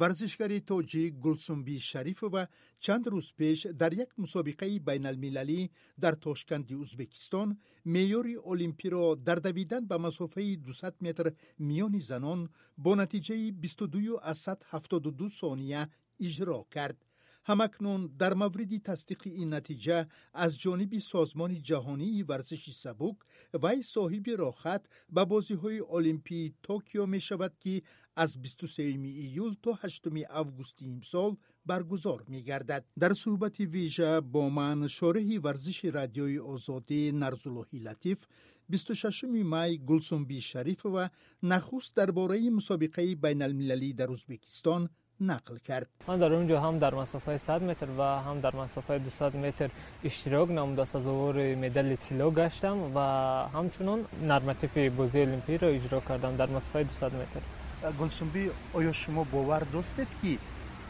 варзишгари тоҷик гулсумби шарифова чанд рӯз пеш дар як мусобиқаи байналмилалӣ дар тошканди ӯзбекистон меъёри олимпиро дар давидан ба масофаи 200 метр миёни занон бо натиҷаи 22,72 сония иҷро кард ҳамакнун дар мавриди тасдиқи ин натиҷа аз ҷониби созмони ҷаҳонии варзиши сабук вай соҳиби рохат ба бозиҳои олимпии токио мешавад ки аз 23 июл то 8 августи имсол баргузор мегардад. Дар суҳбати вижа бо ман шореҳи варзиши радиои озодӣ нарзуллоҳи латиф 26 май гулсумби шарифова нахуст дар бораи мусобиқаи байналмилалӣ дар ӯзбекистон нақл кард ман дар он ҷо ҳам дар масофаи 100 метр ва ҳам дар масофаи 200 метр иштирок намуда сазовори медали тилло гаштам ва ҳамчунон нормативи бозии олимпиро иҷро кардам дар масофаи 200 метр гулсумбӣ оё шумо бовар доштед ки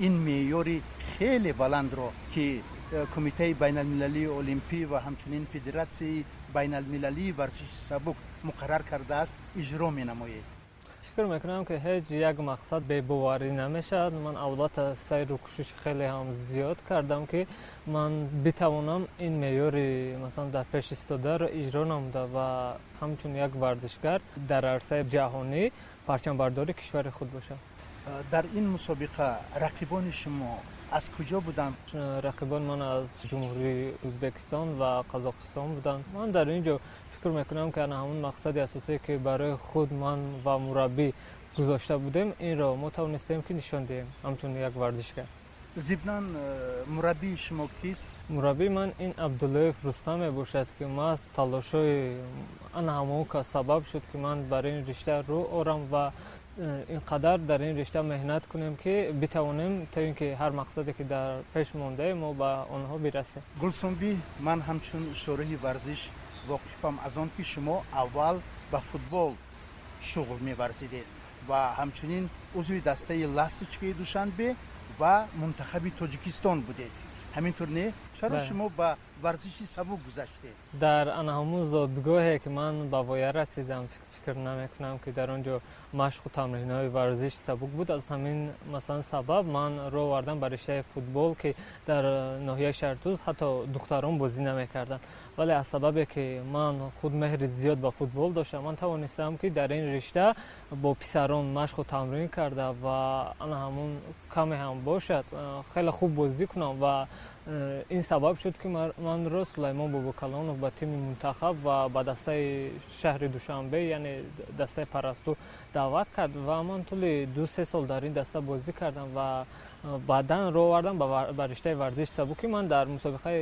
ин меъёри хеле баландро ки э, кумитаи байналмилалии олимпӣ ва ҳамчунин федератсияи байналмилалии варзиши сабук муқаррар кардааст иҷро менамоед фикр мекунам ки ҳеҷ як мақсад бебоварӣ намешавад ман албатта сайру кӯшиш хеле ҳам зиёд кардам ки ман битавонам ин меъёри масалан дар пеш истодаро иҷро намуда ва ҳамчун як варзишгар дар арсаи ҷаҳонӣ парчамбардори кишвари худ бошам дар ин мусобиқа рақибони шумо аз куҷо буданд рақибон ман аз ҷумҳурии ӯзбекистон ва қазоқистон буданд ман дар ин ҷо фикр мекунам ки ана ҳамон мақсади асосие ки барои худ ман ва мураббӣ гузошта будем инро мо тавонистем ки нишон диҳем ҳамчун як варзишгар зибнан э, мураббии шумо кист мураббии ман ин абдуллоев рустам мебошад ки маҳз талошҳои ана ҳамон ка сабаб шуд ки ман бар ин ришта рӯ орам ва э, инқадар дар ин ришта меҳнат кунем ки битавонем то ин ки ҳар мақсаде ки дар пеш мондаем мо ба онҳо бирасем гулсумбӣ ман ҳамчун шораи варзиш воқифам аз он ки шумо аввал ба футбол шуғл меварзидед ва ҳамчунин узви дастаи ласточкаи душанбе ва мунтахаби тоҷикистон будед. Ҳаминтур не чаро шумо ба варзиши сабук гузаштед? Дар ана ҳамун зодгоҳе ки ман ба воя расидам фикр намекунам ки дар он ҷо машқу тамринҳои варзиши сабук буд аз ҳамин масалан сабаб ман роҳ овардам ба риштаи футбол ки дар ноҳияи шаҳртуз ҳатто духтарон бозӣ намекарданд вале аз сабабе ки ман худ меҳри зиёд ба футбол доштам ман тавонистам ки дар ин ришта бо писарон машқу тамрин карда ва ана ҳамун каме ҳам бошад хеле хуб бозӣ кунам ва э, ин сабаб шуд ки манро сулаймон бобукалонов ба тими мунтахаб ва ба дастаи шаҳри душанбе яъне дастаи парасту даъват кард ва ман тӯли ду се сол дар ин даста бозӣ кардам ва баъдан роҳ овардам ба риштаи варзиши сабуки. Ман дар мусобиқаи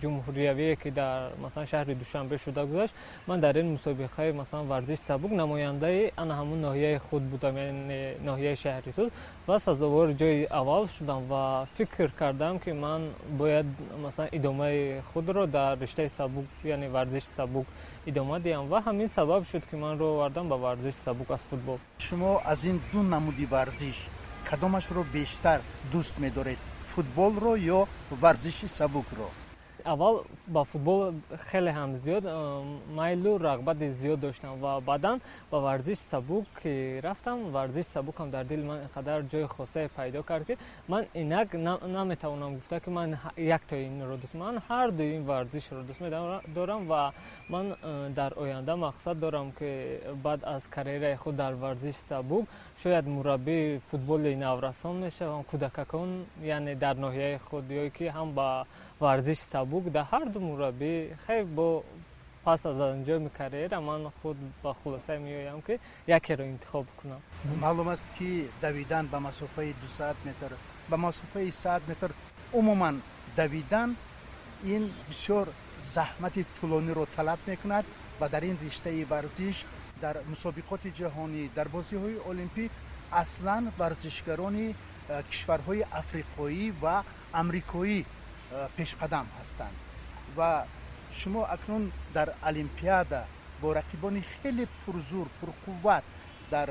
ҷумҳуриявие ки дар масалан шаҳри душанбе шуда гузашт ман дар ин мусобиқаи масалан варзиши сабук намояндаи ана ҳамун ноҳияи худ будам яъне ноҳияи шаҳри туз ва сазовори ҷои аввал шудам ва фикр кардам ки ман бояд масалан идомаи худро дар риштаи сабук яъне варзиши сабук идома диҳам ва ҳамин сабаб шуд ки ман роҳ овардам ба варзиши сабук аз футбол. Шумо аз ин ду намуди варзиш кадомашро бештар дӯст медоред футболро ё варзиши сабукро аввал ба футбол хеле ҳам зиёд майлу рағбати зиёд доштам ва баъдан ба варзиши сабук рафтам варзиши сабукам дар дили ман инқадар ҷои хосае пайдо кард ки ман инак наметавонам гуфта ки ман яктои инро дӯст ман ҳарду ин варзишро дӯст медорам ва ман э, дар оянда мақсад дорам ки баъд аз карьераи худ дар варзиши сабук шояд мураббии футболи наврасон мешавам кӯдакакон яъне дар ноҳияи худ ё ки ҳам ба варзиши сабук дар ҳарду мураббӣ. Хеле бо пас аз анҷоми карьера ман худ ба хулосае меоям ки якеро интихоб кунам. Маълум аст ки давидан ба масофаи 200 метр ба масофаи 100 метр умуман давидан ин бисёр заҳмати тӯлониро талаб мекунад ва дар ин риштаи варзиш дар мусобиқоти ҷаҳонӣ дар бозиҳои олимпӣ аслан варзишгарони э, кишварҳои африқоӣ ва амрикоӣ пешқадам ҳастанд. Ва шумо акнун дар олимпиада бо рақибони хеле пурзур пурқувват дар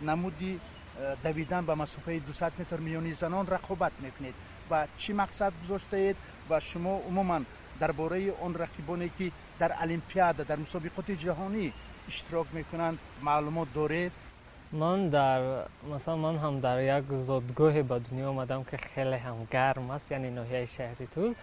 намуди э, давидан ба масофаи 200 метр миёни занон рақобат мекунед. Ва чӣ мақсад гузоштаед? Ва шумо умуман дар бораи он рақибоне ки дар олимпиада дар мусобиқоти ҷаҳонӣ иштирок мекунанд маълумот доред ман дар масалан ман ҳам дар як зодгоҳе ба дунё омадам ки хеле ҳам гарм аст яъне ноҳияи шаҳри туз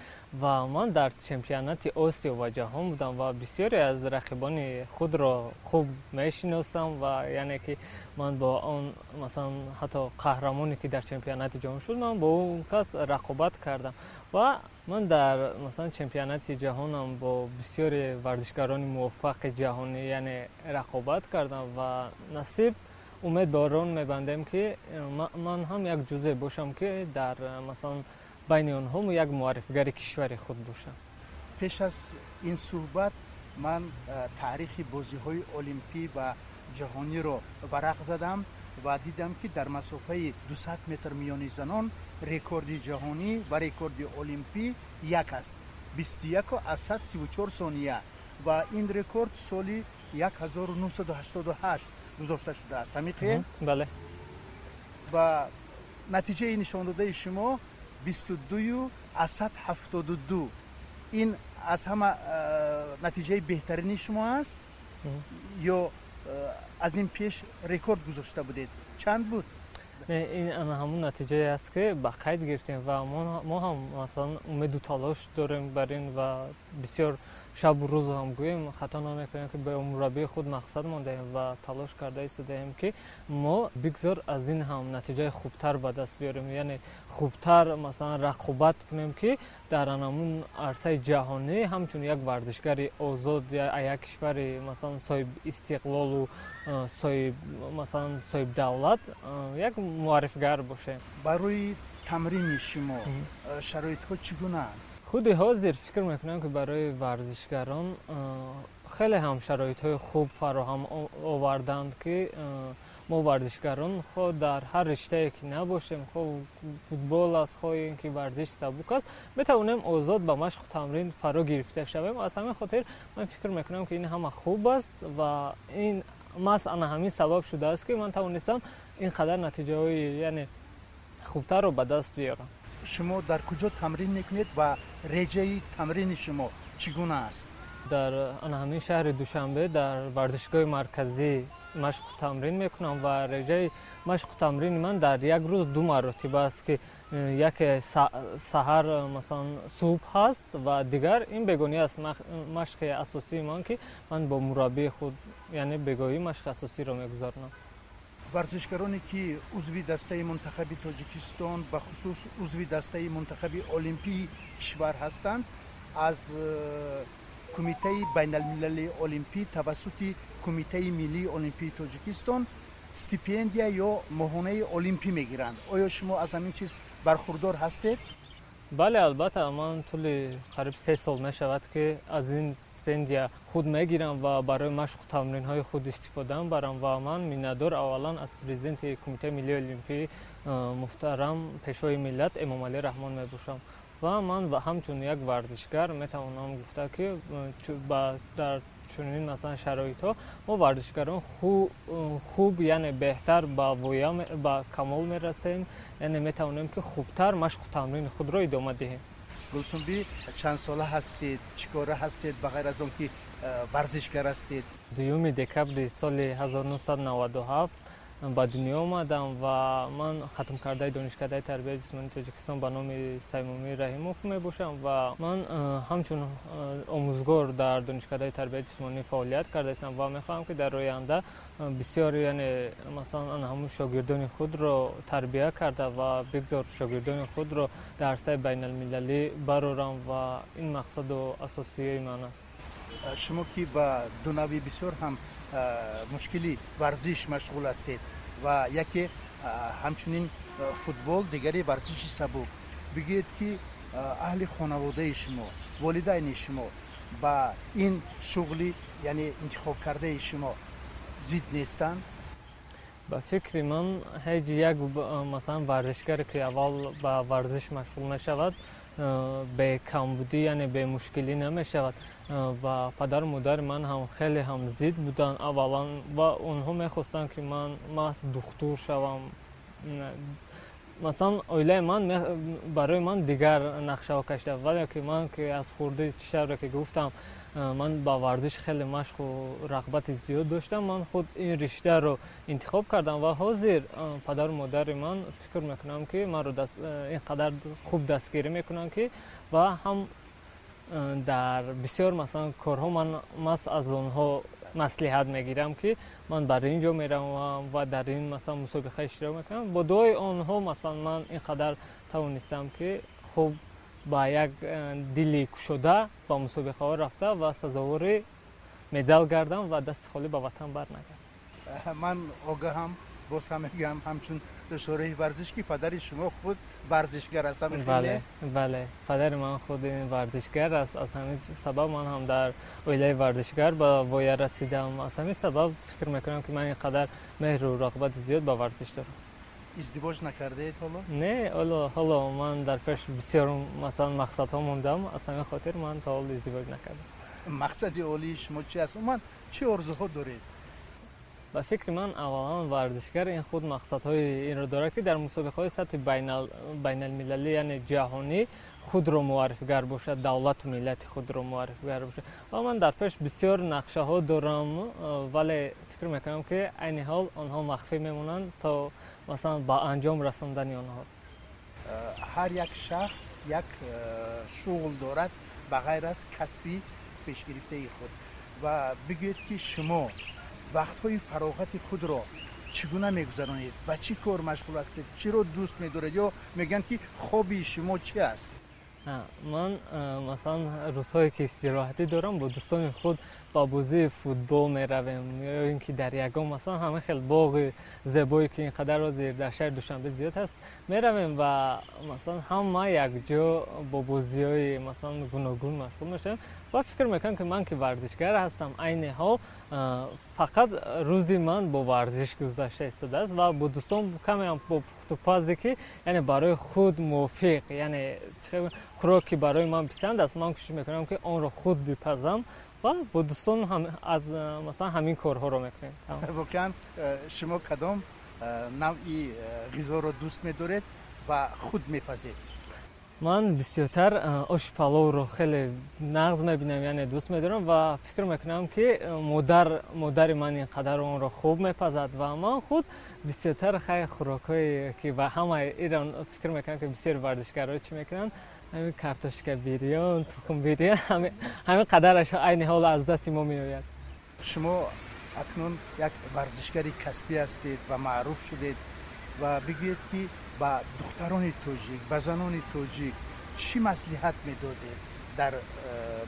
ва ман дар чемпионати осиё ва ҷаҳон будам ва бисёре аз рақибони худро хуб мешиносам ва яъне ки ман бо он масалан ҳатто қаҳрамоне ки дар чемпионати ҷаҳон шуд ман бо он кас рақобат кардам ва ман дар масалан чемпионати ҷаҳонам бо бисёре варзишгарони муваффақи ҷаҳонӣ яъне рақобат кардам ва насиб умед ба он мебандем ки ман ҳам як ҷузъе бошам ки дар масалан байни онҳо як муаррифгари кишвари худ бошам. Пеш аз ин суҳбат ман таърихи бозиҳои олимпӣ ва ҷаҳониро варақ задам ва дидам ки дар масофаи 200 метр миёни занон рекорди ҷаҳонӣ ва рекорди олимпӣ як аст. 21 аз 134 сония ва ин рекорд соли 1988 гузошта шудааст. Ҳамиқе бале. Ва натиҷаи нишондодаи шумо 22 аз 172 ин аз ҳама натиҷаи беҳтарини шумо аст? Ё аз ин пеш рекорд гузошта будед? Чанд буд? Ин ҳамун натиҷае аст ки ба қайд гирифтем ва мо ҳам масалан умеду талош дорем бар ин ва бисёр шабу рӯзу ҳам гӯем хато намекунем ки ба мураббии худ мақсад мондаем ва талош карда истодаем ки мо бигзор аз ин ҳам натиҷаи хубтар ба даст биёрем. Яъне хубтар масалан рақобат кунем ки дар анамун арсаи ҷаҳонӣ ҳамчун як варзишгари озод як кишвари масалан соҳиб истиқлолу соҳиб масалан соҳиб давлат як муаррифгар бошем. Барои тамрини шумо шароитҳо чӣ гунаанд худи ҳозир фикр мекунам ки барои варзишгарон хеле ҳам шароитҳои хуб фароҳам оварданд ки мо варзишгарон хо дар ҳар риштае ки набошем хо футбол аст хо ин ки варзиш сабук аст метавонем озод ба машқу тамрин фаро гирифта шавем аз ҳамин хотир ман фикр мекунам ки ин ҳама хуб аст ва ин маҳз ана ҳамин сабаб шудааст ки ман тавонистам ин қадар натиҷаҳои яъне хубтарро ба даст биёрам шумо дар куҷо тамрин мекунед ва реҷаи тамрини шумо чӣ гуна аст дар ҳамин шаҳри душанбе дар варзишгоҳи марказӣ машқу тамрин мекунам ва реҷаи машқу тамрини ман дар як рӯз ду маротиба аст ки э, яке саҳар масалан субҳ ҳаст ва дигар ин бегонӣ аст машқи асосии ман ки ман бо мураббии худ яъне бегоҳӣ машқи асосиро мегузаронам варзишгароне ки узви дастаи мунтахаби тоҷикистон ба хусус узви дастаи мунтахаби олимпии кишвар ҳастанд аз э, кумитаи байналмилалии олимпӣ тавассути кумитаи миллии олимпии тоҷикистон стипендия ё моҳонаи олимпӣ мегиранд. Оё шумо аз ҳамин чиз бархурдор ҳастед? Бале албатта ман тӯли қариб се сол мешавад ки аз ин стипендия худ мегирам ва барои машқу тамринҳои худ истифода мебарам ва ман миннатдор аввалан аз президенти кумитаи миллии олимпӣ муҳтарам пешои миллат эмомалӣ раҳмон мебошам. Ва ман ҳамчун як варзишгар метавонам гуфта ки дар чунин масалан шароитҳо мо варзишгарон хуб яъне беҳтар ба воя ба камол мерасем. Яъне метавонем ки хубтар машқу тамрини худро идома диҳем гулсунбӣ чандсола ҳастед? Чӣ кора ҳастед? Ба ғайр аз он ки э, варзишгар ҳастед? Дуюми декабри соли 1997 ба дунё омадам ва ман хатмкардаи донишкадаи тарбияи ҷисмонии тоҷикистон ба номи саймумӣ раҳимов мебошам ва ман ҳамчун омӯзгор дар донишкадаи тарбияи ҷисмонӣ фаъолият карда истам ва мехоҳам ки дар оянда бисёр яъне масалан ҳамун шогирдони худро тарбия карда ва бигзор шогирдони худро дар арсаи байналмилалӣ барорам ва ин мақсаду асосияи ман аст. Шумо ки ба дунави бисёр ҳам мушкили варзиш машғул ҳастед ва яке ҳамчунин футбол дигари варзиши сабук. Бигӯед ки аҳли хонаводаи шумо волидайни шумо ба ин шуғли яъне интихобкардаи шумо зид нестанд? Ба фикри ман ҳеҷ як масалан варзишгаре ки аввал ба варзиш машғул мешавад бекамбудӣ яъне бемушкилӣ намешавад ва падару модари ман ҳам хеле ҳам зид буданд аввалан ва онҳо мехостанд ки ман маҳз духтур шавам. Масалан оилаи ман барои ман дигар нақшаҳо кашида вале ки ман ки аз хурдӣ чиштавре ки гуфтам ман ба варзиш хеле машқу рағбати зиёд доштам. Ман худ ин риштаро интихоб кардам ва ҳозир падару модари ман фикр мекунам ки маро инқадар хуб дастгирӣ мекунанд ки ва ҳам дар бисёр масалан корҳо ман мас аз онҳо маслиҳат мегирам ки ман бар ин ҷо меравам ва дар ин масалан мусобиқа иштирок мекунам бо дуои онҳо масалан ман ин қадар тавонистам ки хуб ба як э, дили кушода ба мусобиқаҳо рафта ва сазовори медал гардам ва дасти холӣ ба ватан барнагардам ман огаҳам боз ҳам мегӯям ҳамчун душораи варзиш ки падари шумо худ варзишгар ҳастам бале бале падари ман худ варзишгар аст аз ҳамин сабаб ман ҳам дар оилаи варзишгар ба воя расидам аз ҳамин сабаб фикр мекунам ки ман ин қадар меҳру рағбати зиёд ба варзиш дорам издивоҷ накардаед ҳоло не ҳоло ҳоло ман дар пеш бисёр масалан мақсадҳо мондам аз ҳамин хотир ман то ҳол издивоҷ накардам мақсади олии шумо чи аст умуман чӣ орзуҳо доред ба фикри ман аввалан варзишгар ин худ мақсадҳои инро дорад ки дар мусобиқаҳои сатҳи байналмилалӣ яъне ҷаҳонӣ худро муаррифгар бошад давлату миллати худро муаррифгар бошад. Ва ман дар пеш бисёр нақшаҳо дорам вале фикр мекунам ки айни ҳол онҳо махфӣ мемонанд то масалан ба анҷом расондани онҳо. Ҳар як шахс як э, шуғл дорад ба ғайр аз касби пешгирифтаи худ. Ва бигӯед ки шумо вақтҳои фароғати худро чӣ гуна мегузаронед ба чӣ кор машғул ҳастед чиро дӯст медоред ё мегӯянд ки хоби шумо чӣ аст ман масалан рӯзҳое ки истироҳатӣ дорам бо дӯстони худ ба бозии футбол меравем. Ё ин ки дар ягон масалан ҳама хел боғи зебое ки ин қадар ҳозир дар шаҳри душанбе зиёд ҳаст меравем ва масалан ҳама якҷо бо бозиҳои масалан гуногун машғул мешавем. Ва фикр мекунам ки ман ки варзишгар ҳастам айни ҳол фақат рӯзи ман бо варзиш гузашта истодааст ва бо дӯстон камеам бо пухтупазе ки яъне барои худ мувофиқ яъне хӯрок ки барои ман писанд аст. Ман кӯшиш мекунам ки онро худ бипазам ва бо дӯстон аз масалан ҳамин корҳоро мекунем. Воқеан шумо кадом навъи ғизоро дӯст медоред ва худ мепазед? Ман бисёртар оши паловро хеле нағз мебинам яъне дӯст медорам ва фикр мекунам ки модар модари ман ин қадар онро хуб мепазад ва ман худ бисёртар хай хӯрокҳое ки ва ҳама ирон фикр мекунам ки бисёри варзишгарҳо чӣ мекунанд ҳамин картошка бирён тухм бирён ҳамин қадараш айни ҳол аз дасти мо меояд шумо акнун як варзишгари касбӣ ҳастед ва маъруф шудед ва бигӯед ки ба духтарони тоҷик ба занони тоҷик чӣ маслиҳат медодед дар э,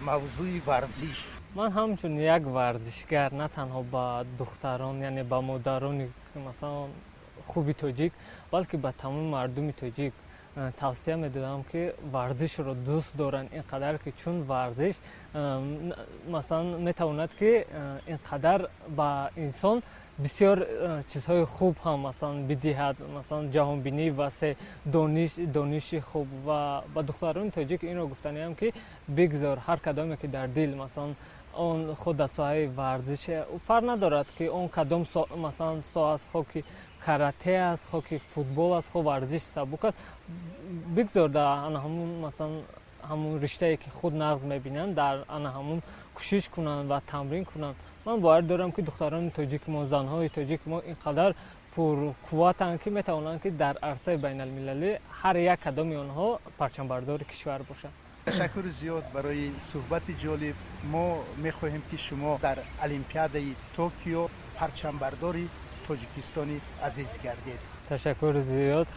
мавзӯи варзиш ман ҳамчун як варзишгар на танҳо ба духтарон яъне ба модарони масалан хуби тоҷик балки ба тамоми мардуми тоҷик э, тавсия медодам ки варзишро дӯст доранд ин қадар ки чун варзиш э, масалан метавонад ки ин қадар ба инсон бисёр э, чизҳои хуб ҳам масалан бидиҳад масалан ҷаҳонбинӣ васеъ дониш дониши хуб. Ва ба духтарони тоҷик инро гуфтаниям ки бигзор ҳар кадоме ки дар дил масалан он худ дар соҳаи варзиш фарқ надорад ки он кадом масалан соҳа аст хо ки карате аст хо ки футбол аст хо варзиш сабук аст бигзор дар ана ҳамун масалан ҳамун риштае ки худ нағз мебинанд дар ана ҳамун кӯшиш кунанд ва тамрин кунанд ман бовар дорам ки духтарони тоҷики мо занҳои тоҷики мо ин қадар пурқувватанд ки метавонанд ки дар арсаи байналмилалӣ ҳар як кадоми онҳо парчамбардори кишвар бошанд ташаккури зиёд барои суҳбати ҷолиб мо мехоҳем ки шумо дар олимпиадаи токио парчамбардори тоҷикистони азиз гардед. Ташаккури зиёд